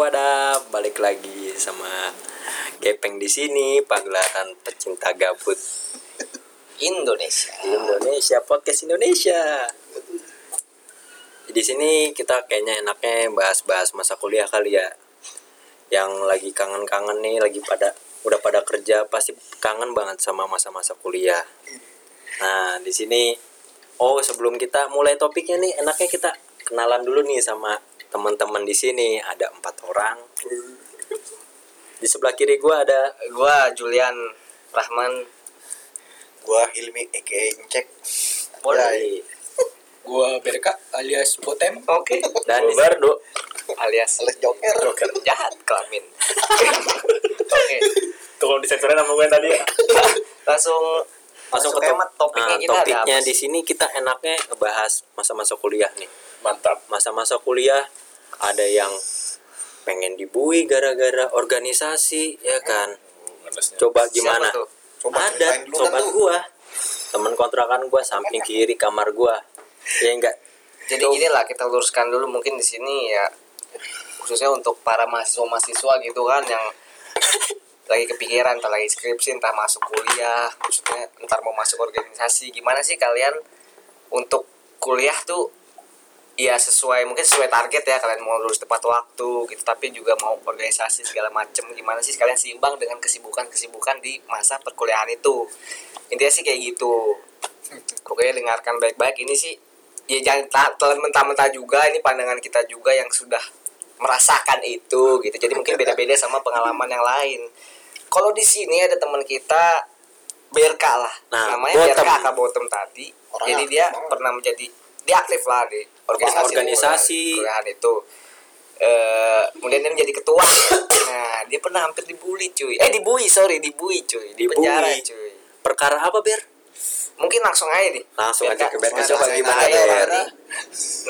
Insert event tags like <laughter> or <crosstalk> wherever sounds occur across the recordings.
wadah balik lagi sama Gepeng di sini pagelaran pecinta gabut Indonesia. di Indonesia podcast Indonesia. Di sini kita kayaknya enaknya bahas-bahas masa kuliah kali ya. Yang lagi kangen-kangen nih, lagi pada udah pada kerja pasti kangen banget sama masa-masa kuliah. Nah, di sini oh sebelum kita mulai topiknya nih, enaknya kita kenalan dulu nih sama teman-teman di sini. Ada empat orang. Di sebelah kiri gua ada Gua Julian Rahman. gua Hilmi aka Incek Boleh. Gua Berka alias Botem. Oke. Dan di Bardo alias alias Joker Joker jahat kelamin. <laughs> Oke. Tuh kalau disensorin nama gue tadi ya. <laughs> Langsung langsung Masuk ke tema topiknya Nah, kita topiknya di sini kita enaknya ngebahas masa-masa kuliah nih Mantap. masa-masa kuliah ada yang pengen dibui gara-gara organisasi ya kan? coba gimana? Coba ada sobat tuh. gua. Temen kontrakan gua samping kiri kamar gua. Ya enggak? Jadi gini lah kita luruskan dulu. Mungkin di sini ya khususnya untuk para mahasiswa-mahasiswa gitu kan yang lagi kepikiran entah lagi skripsi entah masuk kuliah maksudnya ntar mau masuk organisasi. Gimana sih kalian untuk kuliah tuh ya sesuai mungkin sesuai target ya kalian mau lulus tepat waktu gitu tapi juga mau organisasi segala macem gimana sih kalian seimbang dengan kesibukan-kesibukan di masa perkuliahan itu? Intinya sih kayak gitu. Pokoknya dengarkan baik-baik. Ini sih ya jangan telan mentah-mentah juga ini pandangan kita juga yang sudah merasakan itu gitu. Jadi mungkin beda-beda sama pengalaman yang lain. Kalau di sini ada teman kita Berka lah. Nah, namanya Botem. Berka Kak Botem tadi. Orangnya jadi dia banget. pernah menjadi dia aktif lah di organisasi organisasi. kuliahan itu. Eh kemudian dia menjadi ketua. <coughs> Nah dia pernah hampir dibully cuy. Eh dibully sorry dibully cuy. Di penjara cuy. Perkara apa ber mungkin langsung aja nih. Langsung Biar aja ke Berka langsung coba gimana ber? Ber.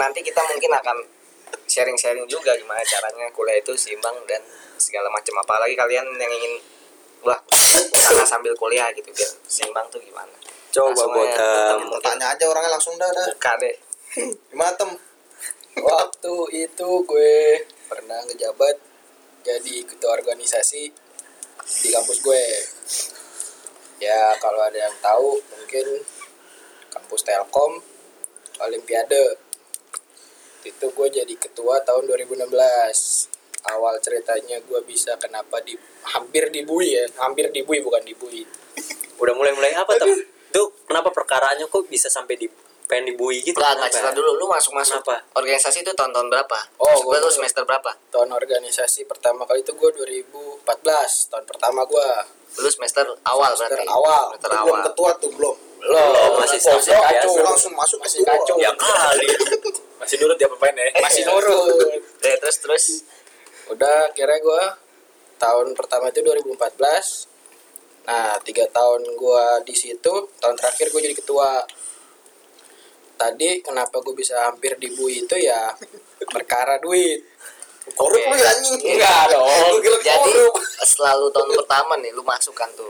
nanti kita mungkin akan sharing-sharing juga gimana caranya kuliah itu seimbang dan segala macam. Apalagi kalian yang ingin wah usaha sambil kuliah gitu biar seimbang tuh gimana? Coba Botem. Mau tanya aja orangnya langsung dah dah. Buka deh gimana tem Waktu itu gue pernah ngejabat jadi ketua organisasi di kampus gue. Ya kalau ada yang tahu mungkin kampus Telkom Olimpiade. Itu gue jadi ketua tahun 2016. Awal ceritanya gue bisa kenapa di hampir dibui ya, hampir dibui bukan dibui. udah mulai-mulai apa tuh tuh kenapa perkaranya kok bisa sampai di pengen dibui gitu lah nggak Kenapa? cerita dulu lu masuk masuk Kenapa? organisasi itu tahun-tahun berapa Oh, gue tuh semester berapa Tahun organisasi pertama kali itu gue 2014, tahun pertama gue. lu semester awal Semester berarti awal. semester belum awal ketua tuh belum Belum, masih staff kacau. langsung masuk Masih kacau. ya kali <laughs> Masih nurut ya pemain ya? Masih nurut. Eh, terus terus Udah kira gue tahun pertama itu 2014. Nah, tiga tahun gue di situ, tahun terakhir gue jadi ketua. Tadi kenapa gue bisa hampir dibui itu ya perkara duit. korup lu ya anjing Enggak dong. Jadi selalu tahun pertama nih lu masuk kan tuh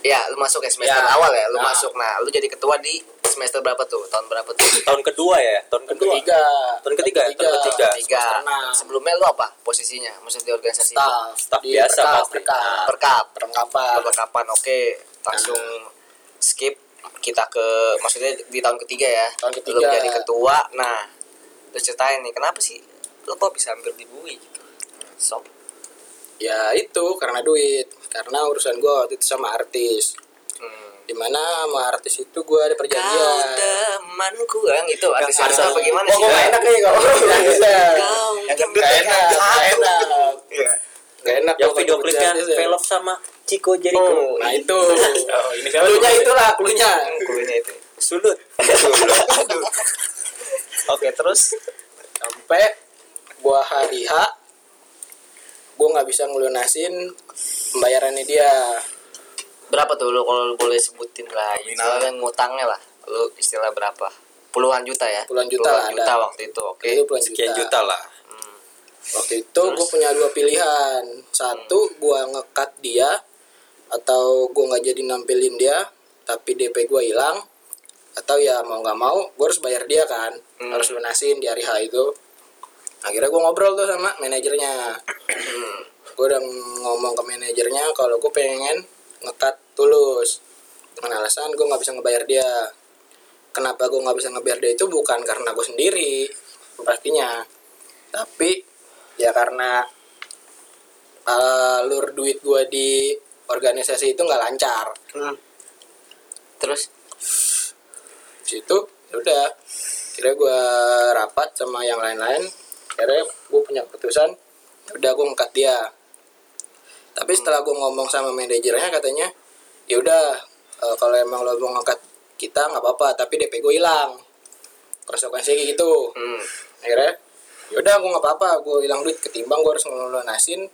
ya lu masuk ya semester Ya. awal ya lu Nah. masuk nah lu jadi ketua di semester berapa tuh tahun berapa tuh tahun kedua ya tahun Tahun kedua ketiga. Tahun ketiga, tahun ketiga. tiga Semester enam. sebelumnya lu apa posisinya maksudnya di organisasi itu Staff. Staff Di biasa perkap, pasti. perkap. perkap Perlengkapan. perlengkapan oke langsung skip kita ke maksudnya di tahun ketiga ya. Tahun lu ketiga. jadi ketua. Nah lu ceritain nih kenapa sih lu kok bisa hampir dibui gitu? Sok Ya itu karena duit. Karena urusan gue waktu itu sama artis. hmm. Di mana sama artis itu gue ada kau perjanjian. temanku yang itu artis artis apa gimana Oh, sih? gak enak nih kalau kau Yang enak, gak enak. Gak enak yang video klipnya ya. velov sama Chico Jericho Oh, Nah itu. <laughs> oh, ini siapa Klunya itulah, klunya. Kulinya itu sulut <laughs> oke terus Sampai gua hari H gua nggak bisa ngelunasin pembayarannya dia. berapa tuh lu kalau lu boleh sebutin lah misalnya ngutangnya lah lu istilah berapa puluhan juta ya Puluhan juta lah, juta ada. waktu itu oke puluhan sekian juta lah. Waktu itu gue punya dua pilihan. Satu gua ngekat dia atau gua nggak jadi nampilin dia tapi DP gua hilang atau ya mau nggak mau gue harus bayar dia kan. Hmm. harus lunasin di hari H itu. Akhirnya gue ngobrol tuh sama manajernya. Gue udah ngomong ke manajernya kalau gue pengen ngekat tulus. Dengan alasan gue nggak bisa ngebayar dia. Kenapa gue nggak bisa ngebayar dia itu bukan karena gue sendiri pastinya. Tapi ya karena alur duit gue di organisasi itu nggak lancar. Hmm. Terus situ ya udah. Kira gue rapat sama yang lain-lain. Akhirnya gue punya keputusan ya udah gue ngangkat dia. Tapi setelah gue ngomong sama manajernya katanya ya udah eh, kalau emang lo mau ngangkat kita nggak apa-apa tapi DP gue hilang. Konsekuensinya kayak gitu. Hmm. akhirnya ya udah gue nggak apa-apa gue hilang duit ketimbang gue harus ngelunasin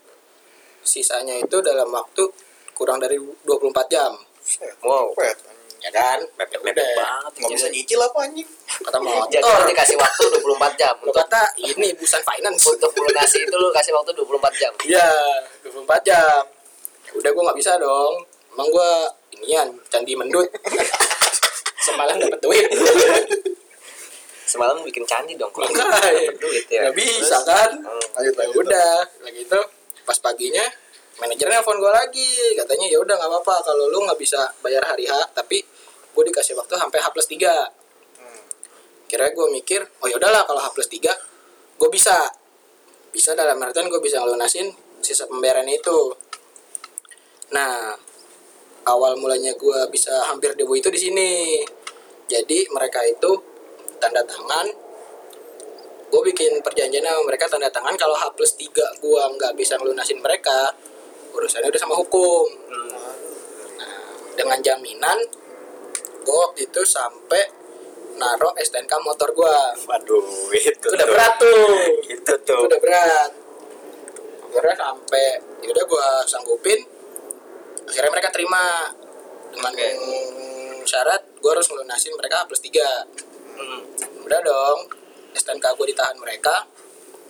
sisanya itu dalam waktu kurang dari 24 jam Wow. Ya kan mepet-mepet Udah. banget Nggak bisa nyicil apa anjing? kata Jadi motor lu dikasih waktu 24 jam untuk kata ini busan finance untuk melunasi itu lu kasih waktu 24 jam. Iya, 24 jam. Udah gue nggak bisa dong. Emang gue inian candi mendut. <laughs> Semalam dapat duit. <laughs> Semalam bikin candi dong kalau dapet duit ya. Nggak bisa kan? Hmm. Lanjut, Ya lanjut. udah, lagi itu pas paginya manajernya nelfon gue lagi. Katanya ya udah nggak apa-apa. Kalau lu nggak bisa bayar hari H tapi gue dikasih waktu sampai H plus 3 kira gue mikir oh ya udahlah kalau H plus 3 gue bisa. Bisa dalam artian gue bisa ngelunasin sisa pembayaran itu. Nah awal mulanya gue bisa hampir debu itu di sini. Jadi mereka itu tanda tangan. Gue bikin perjanjian sama mereka tanda tangan kalau H plus 3 gue nggak bisa ngelunasin mereka urusannya udah sama hukum. Nah, dengan jaminan gue waktu itu sampai naruh STNK motor gue waduh itu itu udah berat tuh. Itu itu tuh. Udah berat. Akhirnya sampai yaudah gue sanggupin akhirnya mereka terima. Dengan Oke. syarat gue harus ngelunasin mereka plus 3 Hmm. udah dong STNK gue ditahan mereka.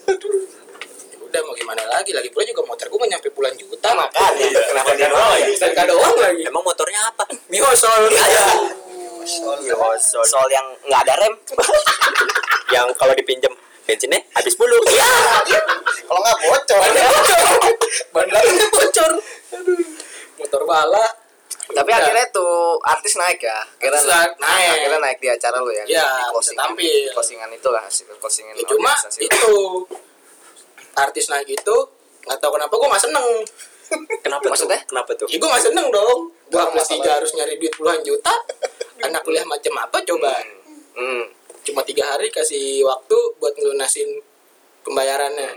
Ya udah mau gimana lagi? Lagi pula juga motor gue nyampe puluhan juta. Makanya kenapa dia doang ya? STNK doang lagi. Emang motornya apa? Mihosol Sol. soal yang nggak ada rem. <laughs> yang kalau dipinjem bensinnya habis mulu iya. Kalau nggak bocor. ban belakangnya bocor. Aduh. motor bala Tapi Udah. akhirnya tuh artis naik ya. Akhirnya Artis naik. naik. Akhirnya naik di acara lu ya. Iya, di closing. tampil. Closingan itu lah, hasil closingan ya cuma itu artis naik itu nggak tahu kenapa gue nggak seneng kenapa Maksudnya? tuh kenapa tuh ya gue nggak seneng dong gue masalah. tiga harus nyari duit puluhan juta anak kuliah macam apa coba Hmm. cuma tiga hari kasih waktu buat ngelunasin pembayarannya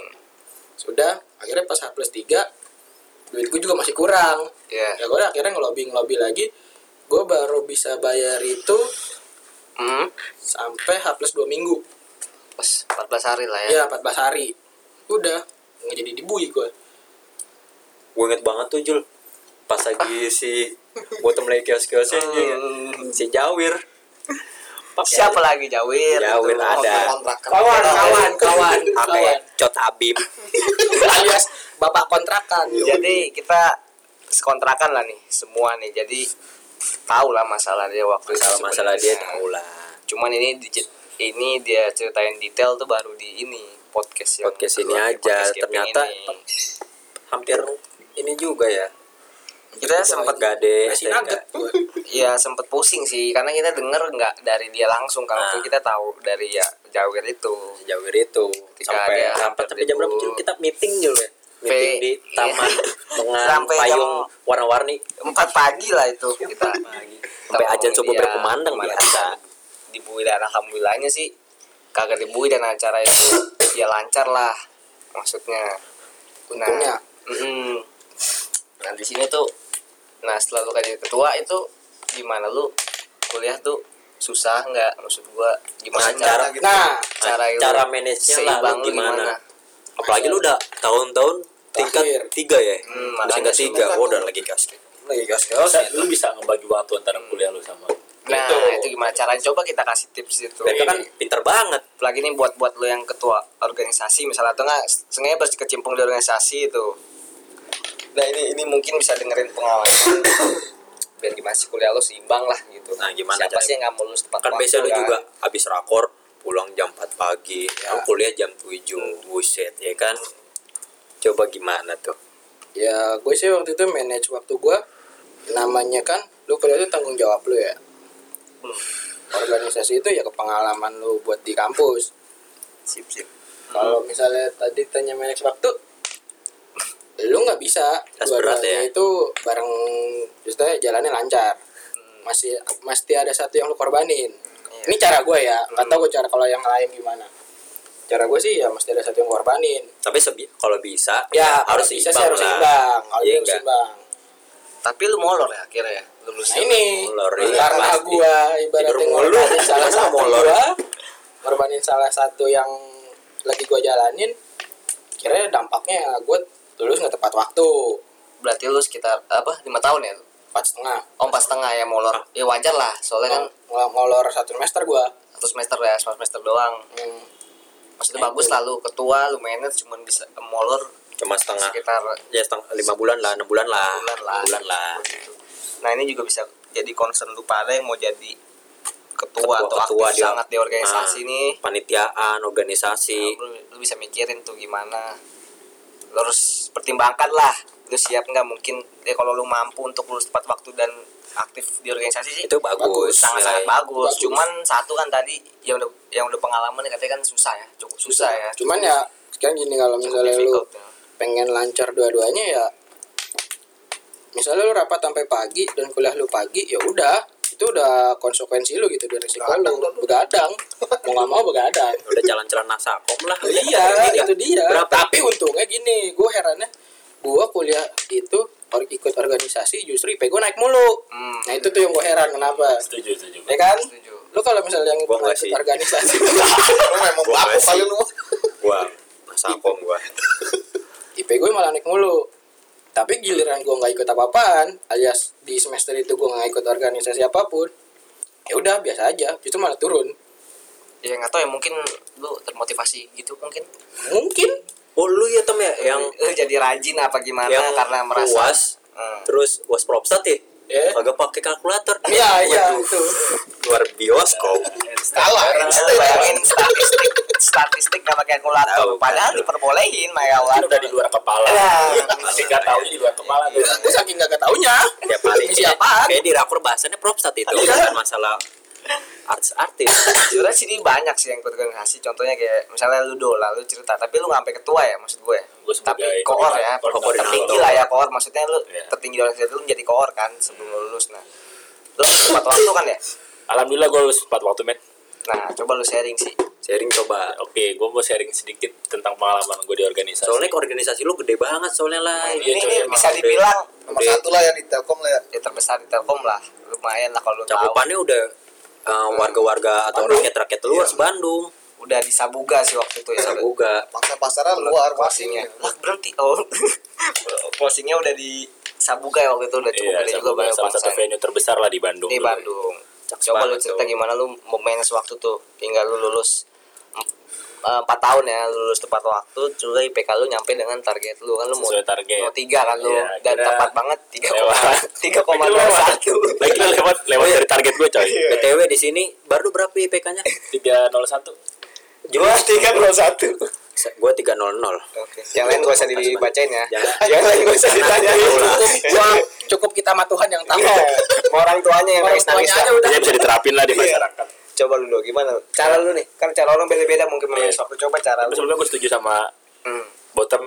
sudah akhirnya pas H plus tiga duit gue juga masih kurang Iya. ya gue akhirnya ngelobi ngelobi lagi gue baru bisa bayar itu Hmm. sampai H plus dua minggu Pas 14 hari lah ya. ya 14 hari udah nggak jadi dibui gue gue inget banget tuh Jul pas lagi si bottom lagi kios-kiosnya Hmm. si Jawir Siapa lagi Jawir? Jawir ada. Kontrakan. kawan kawan kawan pakai kawan cot abim <laughs> alias bapak kontrakan. Jadi kita sekontrakan lah nih semua nih. Jadi tahu lah masalah dia waktu itu masalah masalah dia tahu lah. Cuman ini di- ini dia ceritain detail tuh baru di ini podcast yang Podcast ini aja. podcast Ternyata ini. hampir ini juga ya. Kita sempat gade ya sempet pusing sih karena kita denger nggak dari dia langsung. Kalau Nah. kita tahu dari ya Jawir itu. Jawir itu. Ketika sampai dia sampai sampai jam berapa kita meeting Jul ya meeting Pe- di taman iya. <laughs> dengan Sampai payung warna-warni. empat pagi lah itu kita sampai ajan subuh Iya, berkumandang biasa. dibui dan alhamdulillahnya sih kagak dibui dan acara itu <laughs> ya lancar lah maksudnya. Untungnya. mm-mm. nah di sini tuh nah setelah lu jadi ketua itu gimana lu kuliah tuh? Susah nggak? Maksud gua gimana Nah, cara gitu. nah cara cara manage-nya lah seimbang lu gimana apalagi lu udah tahun-tahun tingkat Terakhir. tiga ya? Hmm, udah tingkat tiga. sebenarnya oh, udah lagi gas. Lagi gas gas. Bisa, lu bisa ngebagi waktu antara kuliah lu sama nah Gitu. itu gimana caranya? Coba kita kasih tips itu. Mereka kan pinter banget. Apalagi nih buat buat lo yang ketua organisasi misalnya atau enggak sengaja berkecimpung di organisasi itu. Nah ini ini mungkin bisa dengerin pengalaman <coughs> biar gimana sih kuliah lo seimbang lah gitu. Nah, gimana siapa caranya? sih yang nggak mau lulus tepat kan waktu, biasanya lu kan? juga habis rakor pulang jam 4 pagi. Ya. lu kuliah jam 7 buset ya kan? Coba gimana tuh? Ya gue sih waktu itu manage waktu gue. Namanya kan lu kuliah itu tanggung jawab lu ya. Organisasi itu ya kepengalaman lu buat di kampus. Sip sip. Kalau misalnya tadi tanya manage waktu lu nggak bisa. Tas berat ya. itu bareng justru jalannya lancar. Masih mesti ada satu yang lu korbanin ini cara gue ya nggak tahu gue cara kalau yang lain gimana. Cara gue sih ya mesti ada satu yang korbanin. Tapi sebi- kalau bisa ya harus kalau bisa sih harus lah. seimbang kalau Iya harus seimbang. Tapi lu molor ya akhirnya ya? Lulus nah ini Molor, iya, karena gua ibaratnya ngorbanin salah satu molor? gua ngorbanin salah satu yang lagi gua jalanin kira dampaknya gua lulus nggak tepat waktu. Berarti lu sekitar apa lima tahun ya empat setengah. Oh empat setengah ya molor. Ya wajar lah soalnya kan ngolor satu semester gua. Satu semester ya satu semester doang. Hmm. maksudnya bagus lah lu ketua lu manage cuman bisa molor cuma setengah. sekitar ya setengah lima bulan lah enam bulan lah. Bulan lah. Bulan lah. Nah ini juga bisa jadi concern lu pada yang mau jadi ketua, atau ketua aktif dia- sangat di organisasi Nah, nih. panitiaan organisasi. Nah, lu, lu bisa mikirin tuh gimana. Lu harus pertimbangkan lah lu siap nggak? Mungkin ya kalau lu mampu untuk lulus tepat waktu dan aktif di organisasi sih itu bagus, sangat sangat nilai. bagus. Bagus. cuman satu kan tadi yang udah yang udah pengalaman katanya kan susah ya cukup susah. ya. Cuman ya sekarang gini kalau misalnya lu ya. pengen lancar dua-duanya ya misalnya lu rapat sampai pagi dan kuliah lu pagi ya udah. Itu udah konsekuensi lu gitu dari resiko lu begadang. Mau nggak mau begadang. Udah jalan-jalan nasakom lah. Iya Ini itu dia. Berapa? Tapi untungnya gini gue herannya gue kuliah itu or- ikut organisasi justru IP gue naik mulu. Hmm. nah itu tuh yang gue heran kenapa? Setuju setuju. Ya kan? Setuju. lu kalau misalnya yang Gua ikut organisasi <laughs> Lu memang Gua baku kali lu. gua nasakom gua. <laughs> IP gue malah naik mulu. Tapi giliran gue nggak ikut apa-apaan alias di semester itu gue nggak ikut organisasi apa pun ya udah biasa aja. Justru malah turun. Ya nggak tahu ya mungkin lu termotivasi gitu mungkin. Mungkin oh lu ya tem ya? Yang lu jadi rajin apa gimana? Yang karena merasa uas Hmm. terus uas propstat ya? Ya kagak pakai kalkulator. Iya iya itu. Luar bioskop. Kalah. Bayangin. Statistik. Statistik gak pakai kalkulator. Tahu, padahal kan. diperbolehin mungkin kalkulator udah di luar kepala. Ya. masih nggak tahu di luar kepala. Gue saking gak ketaunya. Tiap hari. Misi apaan? kayak di rakur bahasannya propstat itu. Iya. bukan masalah artis-artis sebenarnya sini banyak sih yang ikut organisasi contohnya kayak misalnya lu dola lu cerita. Tapi lu nggak sampai ketua ya maksud gue. Gue tapi koor ya tertinggi lah ya koor. Maksudnya lu Iya. tertinggi di organisasi lu menjadi koor kan sebelum lu lulus. Nah lu tepat waktu kan ya? Alhamdulillah gue lulus tepat waktu men. Nah coba lu sharing sih. Sharing coba. Oke gue mau sharing sedikit tentang pengalaman gue di organisasi. Soalnya organisasi lu gede banget soalnya lah ini, Iya, ini emang bisa dibilang Nomor satu lah ya di Telkom lah ya. ya terbesar di Telkom lah. Lumayan lah kalau lu tahu. cakupannya udah uh, warga-warga atau rakyat-rakyat luar Bandung. Udah di Sabuga sih waktu itu ya Sabuga. Pangsa pasarnya luar masingnya. lah berarti oh. <laughs> Closingnya udah di Sabuga ya waktu itu udah cukup Iya, juga banyak salah satu venue terbesar lah di Bandung. di dulu. Bandung. Cakep coba lu cerita tuh. gimana lu mau manage waktu tuh hingga lu lulus empat tahun ya lu lulus tepat waktu juga IPK lu nyampe dengan target lu kan lu mau Sesuai target. mau tiga kan lu Iya, dan kira- tepat banget tiga koma <laughs> tiga koma dua lewat. satu Lagi lewat lewat dari target gue coy. BTW di sini baru berapa IPK-nya? 301. dua tiga nol satu Gua 300. Oke. Yang lain gak usah dibacain ya. <laughs> Yang lain gak usah ditanyain. cukup gua cukup kita sama Tuhan yang tahu Iya. Orang tuanya yang nangis nangis. aja udah. Jadi bisa diterapin lah di Iya. masyarakat. Coba lu dulu gimana? Cara lu nih, kan cara orang beda-beda mungkin menulis waktu. Coba cara Tapi lu. sebelumnya gue setuju sama Hmm. bottom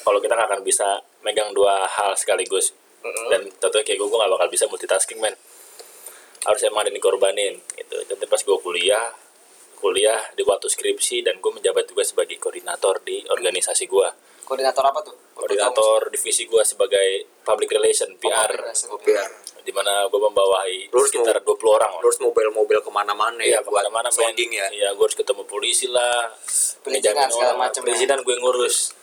kalau kita nggak akan bisa megang dua hal sekaligus Mm-mm. dan tentunya kayak gue gue gak bakal bisa multitasking men harus emang ada yang dikorbanin gitu jadi pas gue kuliah kuliah di waktu skripsi dan gue menjabat juga sebagai koordinator di organisasi gue Koordinator apa tuh? koordinator divisi gue sebagai public relation PR Oh, PR. Di mana gue membawahi Lu harus sekitar 20 orang loh. Terus mobil-mobil ke mana-mana Iya, ya buat ke mana-mana sounding ya. Iya, gue harus ketemu polisi lah. Ngejamin segala orang. macem ya. Perizinan gue ngurus.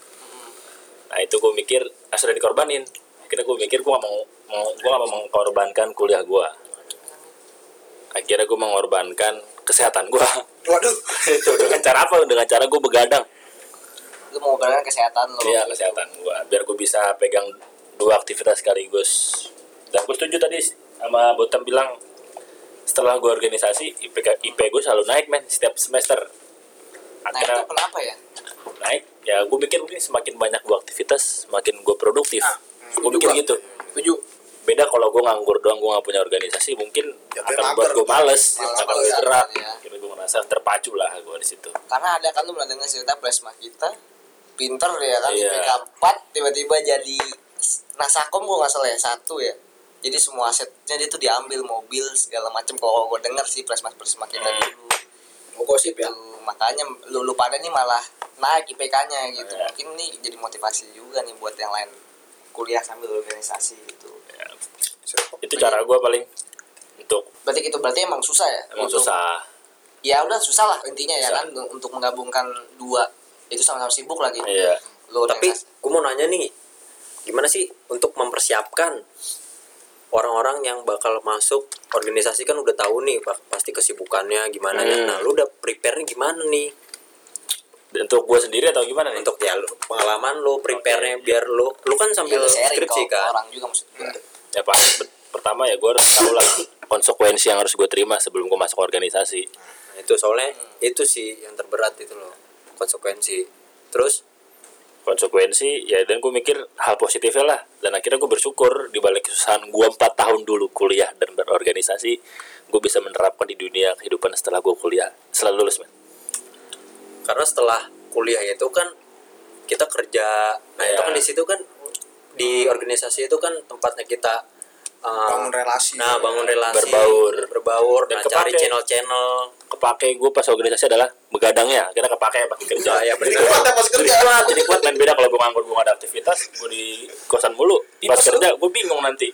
Nah itu gue mikir, ah, sudah dikorbanin. Akhirnya gue mikir gue gak mau, mau gue gak mau mengorbankan kuliah gue. Akhirnya gue mengorbankan kesehatan gue. Waduh. itu <laughs> dengan cara apa? Dengan cara gue begadang. Mau berangkat kesehatan lu. Iya kesehatan gue. Biar gue bisa pegang dua aktivitas sekaligus. Dan gue setuju tadi sama Botam bilang setelah gue organisasi IPK IP gue selalu naik men setiap semester. Akhirnya kenapa ya? Naik ya gue mikir mungkin semakin banyak gue aktivitas semakin gue produktif. Nah, gue mikir gitu. Setuju. beda kalau gue nganggur doang gue gak punya organisasi mungkin Jatuhnya akan buat gue males Malas akan banget gerak. ya. kira gue ngerasa terpacu lah gue di situ. Karena ada kan lu pernah dengar cerita plasma kita? Pinter ya kan? Iya. IPK 4 tiba-tiba jadi nasakom gua nggak salah ya satu ya jadi semua asetnya dia tuh diambil mobil segala macem. Kalau gue denger sih plasma plasma kita Hmm. dulu. Mau gosip ya. Tuh, makanya lu, lu pada nih malah naik IPK-nya gitu. Iya. mungkin nih jadi motivasi juga nih buat yang lain kuliah sambil organisasi gitu. Itu cara gue paling untuk berarti itu berarti emang susah ya? Emang Untuk- susah. Ya udah susah lah intinya ya Susah. kan untuk menggabungkan dua. Itu sama-sama sibuk lagi. Iya. Lu tapi gue mau nanya nih gimana sih untuk mempersiapkan orang-orang yang bakal masuk organisasi kan udah tahu nih pa- pasti kesibukannya gimana ya. Hmm. nah lu udah prepare gimana nih? Dan untuk gue sendiri atau gimana nih? Untuk ya lu, pengalaman lu prepare-nya biar lu lu kan ya, sambil sharing skripsi kan. orang juga maksud gue ya pasti pertama ya gue harus tahu lah konsekuensi yang harus gue terima sebelum gue masuk organisasi. Nah, itu soalnya itu sih yang terberat itu loh konsekuensi. Terus konsekuensi ya dan gue mikir hal positifnya lah. Dan akhirnya gue bersyukur di balik kesusahan gue empat tahun dulu kuliah dan berorganisasi gue bisa menerapkan di dunia kehidupan setelah gue kuliah. Setelah lulus men. Karena setelah kuliah itu kan kita kerja. Nah itu Iya. kan di situ kan di organisasi itu kan tempatnya kita uh, Bangun relasi. nah bangun relasi Berbaur. berbaur Dan nah, cari channel-channel kepake gue pas organisasi adalah begadangnya kita kepake pas kerja. Ya, ya Jadi benar kuat ya pas kerja. jadi kuat jadi kuat main beda kalau gue nganggur gue gak ada aktivitas gue di kosan mulu. Pas kerja gue bingung nanti.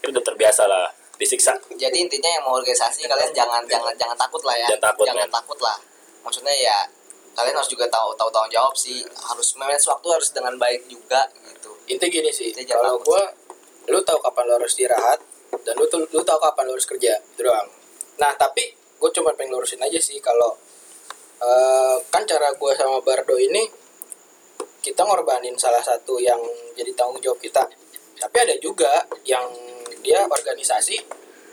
Itu udah terbiasa lah disiksa. Jadi intinya yang mau organisasi kalian jangan jangan jangan takut lah ya. Jangan takut, jangan takut lah. Maksudnya ya kalian harus juga tahu tahu tanggung jawab sih. Harus manage waktu harus dengan baik juga gitu. Inti gini sih, Intinya kalau takut. Lu tahu kapan lu harus istirahat dan lu lu tahu kapan lu harus kerja, itu doang. Nah, tapi gue cuma pengen lurusin aja sih kalau eh, kan cara gua sama Bardo ini kita ngorbanin salah satu yang jadi tanggung jawab kita. Tapi ada juga yang dia organisasi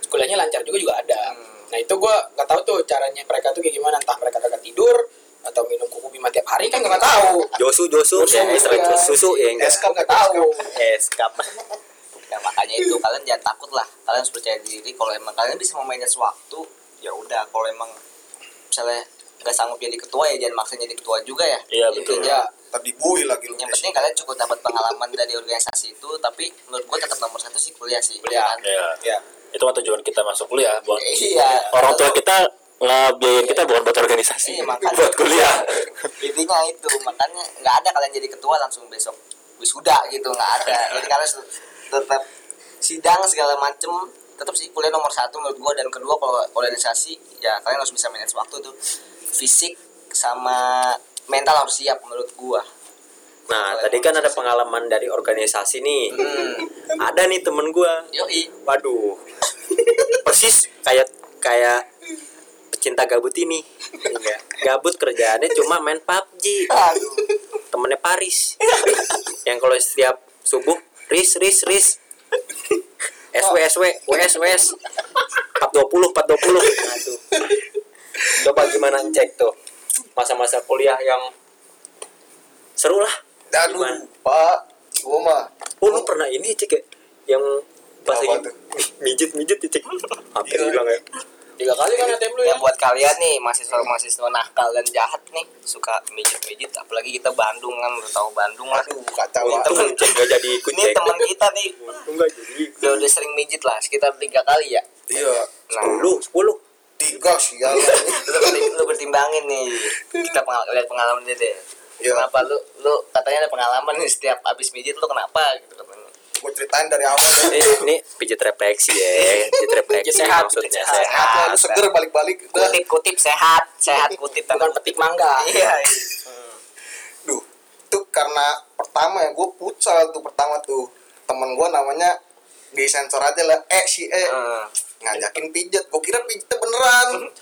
kuliahnya lancar juga juga ada. Hmm. Nah itu gua nggak tahu tuh caranya mereka tuh kayak gimana entah mereka kagak tidur atau minum kuku bima tiap hari kan nggak tahu. Josu Josu Josu, ya iya. susu ya enggak Eskap nggak tahu. <laughs> eskap ya makanya itu kalian jangan takut lah. Kalian harus percaya diri. Kalau emang kalian bisa memanage waktu ya udah. Kalau emang misalnya nggak sanggup jadi ketua ya jangan maksa jadi ketua juga ya. Iya, Jadi betul. ya. Tadi bui lagi yang penting kalian cukup dapat pengalaman dari organisasi itu tapi menurut gua tetap nomor satu sih kuliah sih Kuliah. kan? ya Ya. itu kan tujuan kita masuk kuliah buat iya. orang tua kita ngebiayain kita bukan buat organisasi Iya, makanya. buat kuliah. Intinya itu makanya nggak ada kalian jadi ketua langsung besok. Wisuda gitu nggak ada. Jadi kalian tetap sidang segala macem tetap sih kuliah nomor satu menurut gua. Dan kedua kalau organisasi ya kalian harus bisa manage waktu tuh. Fisik sama mental harus siap menurut gua. Nah tadi kan ada pengalaman dari organisasi nih. Hmm. ada nih temen gua. Yoi. Waduh. Persis kayak kayak pecinta gabut ini. Gabut kerjaannya cuma main PUBG aduh. Temennya Paris. Yang kalau setiap subuh ris ris ris SW SW WS WS 420 420 aduh coba gimana cek tuh masa-masa kuliah yang seru lah. Gimana? Pak. Gua mah. Oh lu pernah ini cek ya? Yang pas lagi tuh? mijit mijit ya cek apa Iya. hilang ya Tiga kali kan ATM lu ya? ya buat kalian nih mahasiswa mahasiswa nakal dan jahat nih suka mijit mijit apalagi kita Bandung kan udah tahu Bandung lah. Aduh banget. cek gak jadi ikut ini cek teman kita nih. Enggak jadi. Udah, udah sering mijit lah sekitar tiga kali ya. Iya. nah. sepuluh sepuluh. Tiga <laughs> lu, bertim- lu bertimbangin nih. Kita pengal lihat pengalaman dia deh. Iya. kenapa lu lu katanya ada pengalaman nih setiap abis mijit lu kenapa gitu Gua ceritain dari awal deh. ini ini pijit refleksi ya. Pijit refleksi sehat, maksudnya sehat, Sehat. Lah, lu seger balik-balik. Kutip kutip sehat sehat kutip Bukan petik mangga. iya iya. Duh, itu karena pertama ya gue pucal tuh pertama tuh. Temen gue namanya di sensor aja lah eh si eh Eh, ngajakin pijet gue kira pijetnya beneran. Aduh,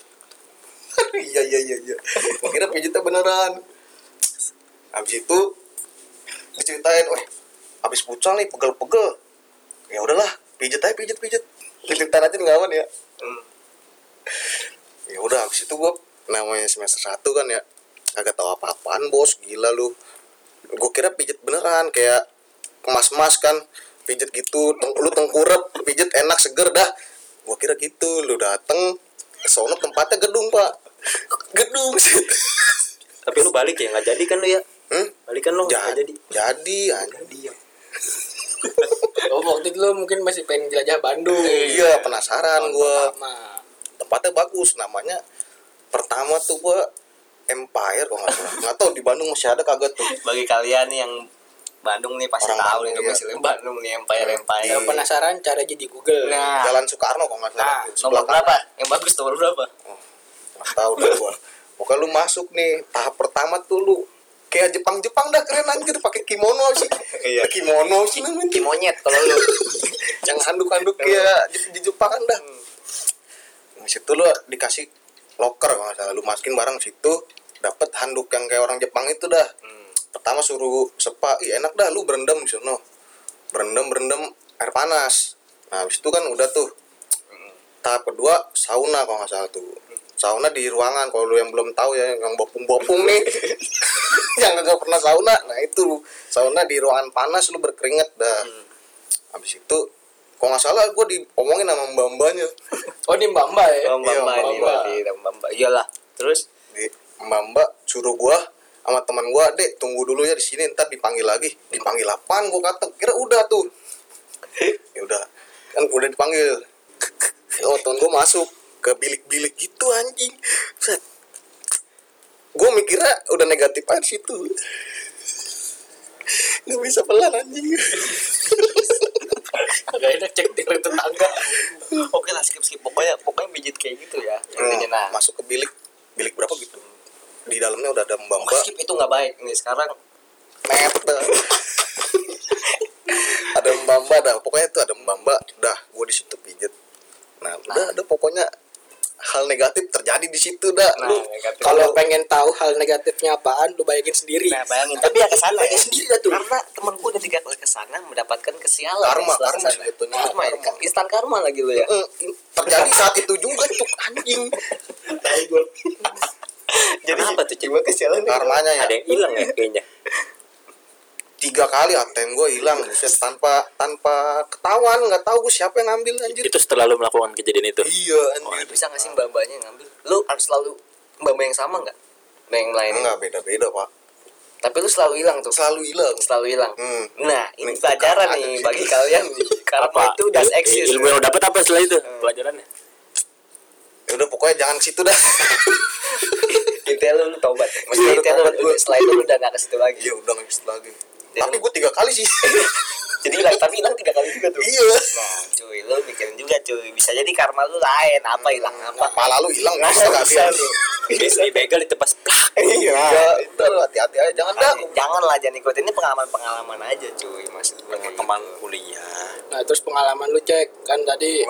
<laughs> iya iya iya iya. Gue kira pijetnya beneran. Habis itu diceritain weh habis pucal nih pegel-pegel. Ya udahlah pijet aja pijet pijet. Pijetan aja nggak aman ya? Hmm. ya udah habis itu gue namanya semester satu kan ya agak tahu apa-apaan bos gila lu. Gue kira pijet beneran kayak kemas-mas kan. Pijet gitu teng- lu tengkurap pijet enak seger dah. Gue kira gitu lu dateng sono tempatnya gedung pak. Gedung. Situ Tapi lu balik ya nggak jadi kan lu ya? hmm? Balik kan lu nggak jadi. jadi. jadi anjing Oh waktu itu lo mungkin masih pengen jelajah Bandung. iya penasaran gue tempatnya bagus namanya pertama tuh gue Empire kok nggak salah nggak tahu di Bandung masih ada kagak tuh bagi kalian yang Bandung nih pasti Orang tahu Bandung, nih iya. domisili Bandung nih Empire Empire. Yang penasaran cara aja di Google. Nah, Jalan Soekarno kok nggak salah Nah, nomor kanan. berapa? Yang bagus nomor berapa? Nggak tahu dah gua. Pokoknya lu masuk nih tahap pertama tuh lu kayak Jepang-Jepang dah keren anjir pakai kimono sih. Iya. Kimono sih namanya. Kimonyet kalau lu. <laughs> Yang handuk-handuk kayak di, di Jepang dah. Di situ lu dikasih locker kalau nggak salah lu masukin barang situ dapat handuk yang kayak orang Jepang itu dah. Pertama suruh sepa, ih enak dah lu berendam di sono. Berendam berendam air panas. Nah, habis itu kan udah tuh tahap kedua sauna kalau nggak salah tuh sauna di ruangan kalau lu yang belum tahu ya yang bopung-bopung nih. <laughs> Yang nggak pernah sauna. Nah itu. Sauna di ruangan panas lu berkeringat. Dah. Habis itu kalau nggak salah gue diomongin sama mbak mbaknya <laughs> Oh ini Mbak Mbak ya? Oh, Mbak Iya, Mbak ini Mbak. berarti Mbak Mbak. Iyalah. Terus? Di mbak mbak suruh gua sama teman gua dek tunggu dulu ya di sini ntar dipanggil lagi. Dipanggil apaan gua kata kira udah tuh. <laughs> Ya udah. Kan udah dipanggil. Oh temen gua masuk ke bilik-bilik gitu anjing. Set. Gua mikirnya udah negatif aja situ. Nggak bisa pelan anjing. <laughs> Gak enak cek dari tetangga. oke lah skip skip. Pokoknya pokoknya pijit kayak gitu ya. Intinya nah. masuk ke bilik. Bilik berapa gitu? Di dalamnya udah ada mbak mbak skip. Itu nggak baik. Nih sekarang dah. ada mbak mbak dah. Pokoknya itu ada mbak mbak dah gue di situ pijet nah. udah ada pokoknya hal negatif terjadi di situ dah Nah, lu. Kalau pengen tahu hal negatifnya apaan, lu bayangin sendiri. Nah, bayangin tapi ya ke sana ya. Sendiri dah tuh. Karena temanku ketika ke sana mendapatkan kesialan Karma, karma ke sana. sebetulnya. Karma, ya. Karma. instan karma lagi lu ya. Terjadi saat itu juga tuh anjing Jadi Kenapa tuh? Coba kesialan karmanya ya Ada yang hilang ya kayaknya. Tiga kali ATM gue hilang tanpa tanpa ketahuan nggak tahu gue siapa yang ngambil anjir Itu setelah lu melakukan kejadian itu. iya anjir bisa nggak sih mbak-mbaknya ngambil? Lu harus selalu mbak-mbak yang sama nggak? Mbak yang lain. enggak beda beda pak Tapi lu selalu hilang tuh. selalu hilang Selalu hilang. Hmm. Nah, ini pelajaran nih bagi kalian. <laughs> Karma itu udah Il- eksis. Ilmu yang lu dapet apa setelah itu? Pelajarannya. ya udah pokoknya jangan ke situ dah <laughs> Intinya lu, lu tobat. Maksudnya Iya, intinya lu, setelah itu lu udah gak ke situ lagi. iya udah nggak bisa lagi Jadi- tapi gue tiga kali sih <laughs> Jadi hilang, tapi hilang tiga kali juga tuh. iya Nah, cuy, lu mikirin juga cuy. Bisa jadi karma lu lain. Apa hilang apa? kepala lu hilang Nggak bisa nggak bisa. Bisa dibegal ditebas plak. iya itu hati-hati aja jangan dah Jangan lah jangan ikut ini pengalaman-pengalaman aja cuy maksud gue. Teman kuliah. Nah terus pengalaman lu cek kan tadi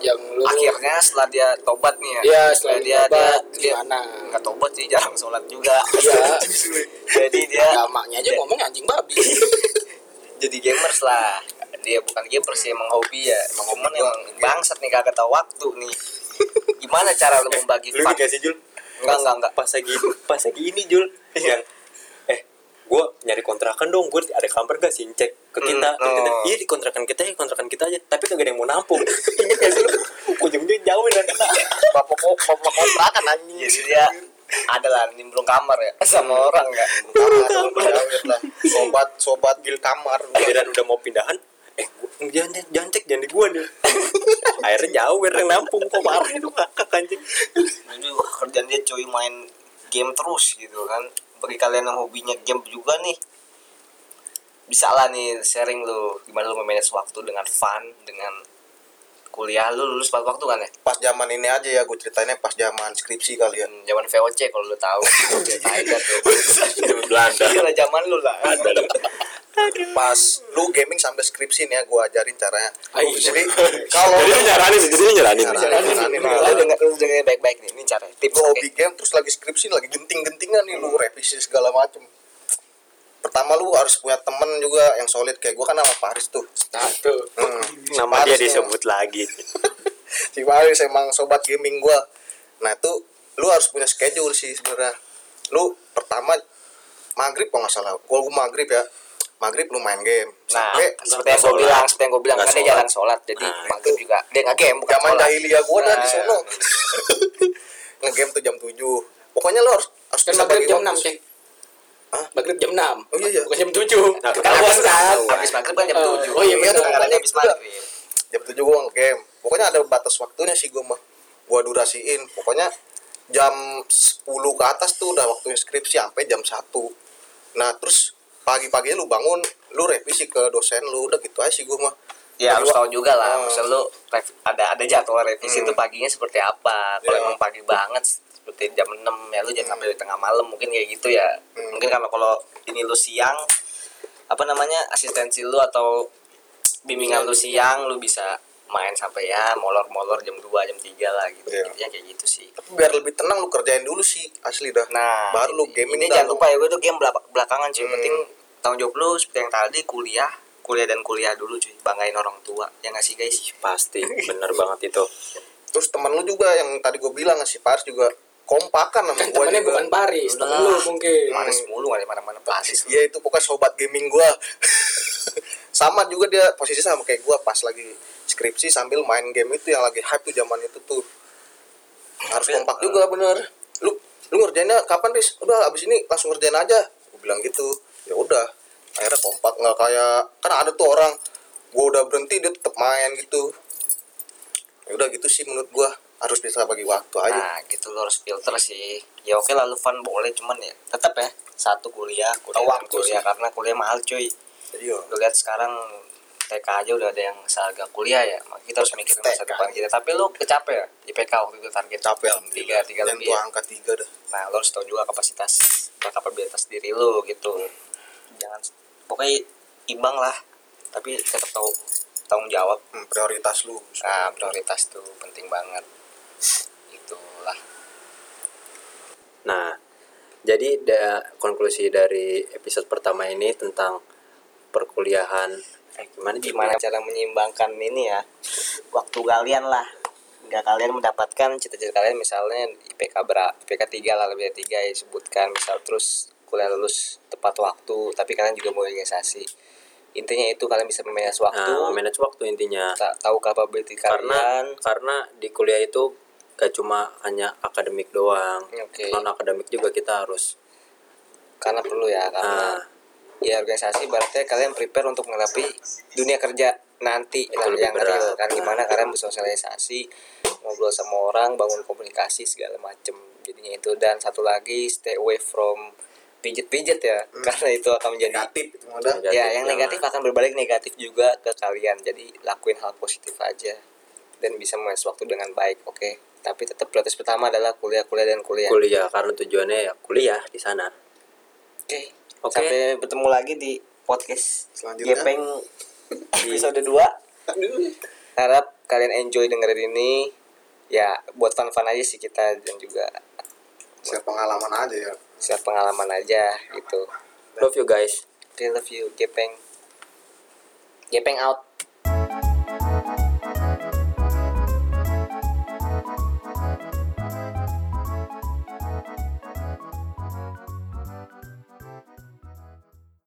yang lu Akhirnya setelah dia tobat nih ya. Iya, setelah dia tobat, dia, dia gimana? nggak tobat sih jarang sholat juga. Iya. <laughs> jadi dia agamanya aja ngomong anjing babi. <laughs> jadi gamers lah. Dia bukan gamers sih emang hobi ya. Emang cuman hobi emang bangsat nih kagak tahu waktu nih. <laughs> Gimana cara lu membagi Lu fun? dikasih Jul. Enggak, enggak, enggak. Pas lagi pas lagi ini Jul. Yang eh gue nyari kontrakan dong gue ada kamar gak sih cek ke kita Hmm, Terus kita, oh. iya di kontrakan kita ya kontrakan kita aja tapi kagak ada yang mau nampung. <laughs> Gak sih lu ujungnya jauh dan kena. Bapak bapak kontrakan anjing. Jadi dia ada lah nimbrung kamar ya. Sama orang ya. Kamar lah. Sobat sobat gil kamar. Giliran udah mau pindahan? Eh jangan jangan, jangan cek jangan di gua deh <laughs> akhirnya jauh yang nampung kok parah itu kakak anjing. Jadi wah, kerjaan dia cuy main game terus gitu kan. Bagi kalian yang hobinya game juga nih bisa lah nih sharing lu. Gimana lu memanage waktu dengan fun dengan kuliah. Lu lulus tepat waktu kan ya? Pas zaman ini aja ya gue ceritainnya pas zaman skripsi kali ya. Hmm, zaman VOC kalau lu tahu. <laughs> Zaman Belanda. iya lah zaman lu lah. Pas lu gaming sampai skripsi nih ya gue ajarin caranya. Ayo. jadi kalau Jadi nyaranin sih, jadi nyaranin. Nyaranin. Nyaranin. lu denger baik-baik nih ini cara tips hobi game terus lagi skripsi lagi genting-gentingan nih lu revisi segala macem pertama lu harus punya temen juga yang solid. Kayak gue kan sama Paris tuh. Nah tuh. Hmm. nama dia Paris tuh. disebut lagi. <laughs> Si Faris emang sobat gaming gua. Nah itu lu harus punya schedule sih sebenarnya. Lu pertama maghrib kalau nggak salah. Gua, gua maghrib ya. Maghrib lu main game. Nah, sampai seperti yang gue bilang, seperti yang gue bilang kan dia jalan sholat, jadi Nah, maghrib juga. Dia nggak game, bukan zaman sholat. jahiliyah gua dah di Nah, sono. <laughs> Ngegame tuh jam 7 pokoknya lu harus harus Kan maghrib jam 6 sih. Hah? Maghrib jam 6. Oh, iya, iya. Bukan jam 7. Nah, Ketahuan kan? Habis maghrib kan jam Oh, 7 oh iya, benar. Kadang-kadang habis maghrib. jam 7 gua ngegame pokoknya ada batas waktunya sih gua mah gua durasiin pokoknya jam 10 ke atas tuh udah waktunya skripsi sampai jam 1 nah terus pagi-paginya lu bangun lu revisi ke dosen lu udah gitu aja sih gua mah Ya harus tahu juga lah, Oh. maksud lu ada ada jadwal revisi Hmm. itu paginya seperti apa. Kalau Iya. emang pagi banget seperti jam 6 ya lu jangan sampai di tengah malam mungkin kayak gitu ya. Hmm. Mungkin kalau kalau ini lu siang apa namanya asistensi lu atau bimbingan lu siang lu bisa main sampai ya molor-molor jam 2 jam 3 lah gitu. Iya. Intinya kayak gitu sih. tapi biar lebih tenang lu kerjain dulu sih asli dah Nah, baru lu gaming ini jangan lu. lupa ya gue tuh game belak- belakangan cuy. Hmm. Penting tanggung jawab lu seperti yang tadi kuliah, kuliah dan kuliah dulu cuy. Banggain orang tua. Ya nggak sih guys? pasti bener banget itu terus teman lu juga yang tadi gua bilang si Paris juga kompakan sama Kan gua temennya juga. bukan Paris, temen lu mungkin. Manis mulu ada mana-mana Paris. Iya itu pokoknya sobat gaming gua. <laughs> sama juga dia posisi sama kayak gua pas lagi skripsi sambil main game itu yang lagi hype tuh zaman itu tuh. Harus kompak eh, juga bener. Lu lu ngerjainnya kapan Riz? Udah abis ini langsung ngerjain aja. Gua bilang gitu. Ya udah. Akhirnya kompak nggak kayak kan ada tuh orang gua udah berhenti dia tetap main gitu. Ya udah gitu sih menurut gua harus bisa bagi waktu aja. Nah, gitu lo harus filter sih. Ya oke lah lu fun boleh cuman ya tetap ya satu kuliah, kuliah waktu kuliah sih. karena kuliah mahal cuy. Iya. Lu lihat sekarang TK aja udah ada yang seharga kuliah ya. Maka kita harus mikirin masa depan kita. Tapi lu kecapek ya IPK waktu itu target Capek tiga tiga lebih. tuh Ya. angka tiga dah. Nah, lo harus tahu juga kapasitas kapabilitas diri lu gitu. Jangan pokoknya imbang lah. Tapi tetap tahu tanggung jawab. Hmm, prioritas lu. Nah, prioritas tuh penting banget. Itulah. Nah, jadi da, konklusi dari episode pertama ini tentang perkuliahan eh gimana gimana cara menyeimbangkan ini ya? Waktu kalian lah. Nggak kalian mendapatkan cita-cita kalian misalnya IPK berapa IPK 3 lah lebih dari 3 ya sebutkan. Misal terus kuliah lulus tepat waktu tapi kalian juga mau organisasi. Intinya itu kalian bisa memanage waktu. Nah, manage waktu intinya. ta- tahu capability Karena kalian. karena di kuliah itu gak cuma hanya akademik doang. oke. Non akademik juga kita harus karena perlu ya karena nah, ya organisasi berarti kalian prepare untuk menghadapi dunia kerja nanti Itu lah yang berat. real kan gimana kalian bersosialisasi ngobrol sama orang bangun komunikasi segala macem. Jadinya itu. Dan satu lagi stay away from pijet-pijet ya karena itu akan menjadi negatif itu dah. Negatif ya yang negatif akan berbalik negatif juga ke kalian. Jadi lakuin hal positif aja. Dan bisa memanage waktu dengan baik oke tapi tetap prioritas pertama adalah kuliah kuliah dan kuliah kuliah karena tujuannya ya kuliah di sana. oke Oke. sampai bertemu lagi di podcast Selanjutnya. Gepeng <laughs> episode 2 harap kalian enjoy dengerin ini ya buat fun-fun aja sih kita dan juga Share pengalaman aja ya. share pengalaman aja gitu Love you guys. okay love you Gepeng Gepeng out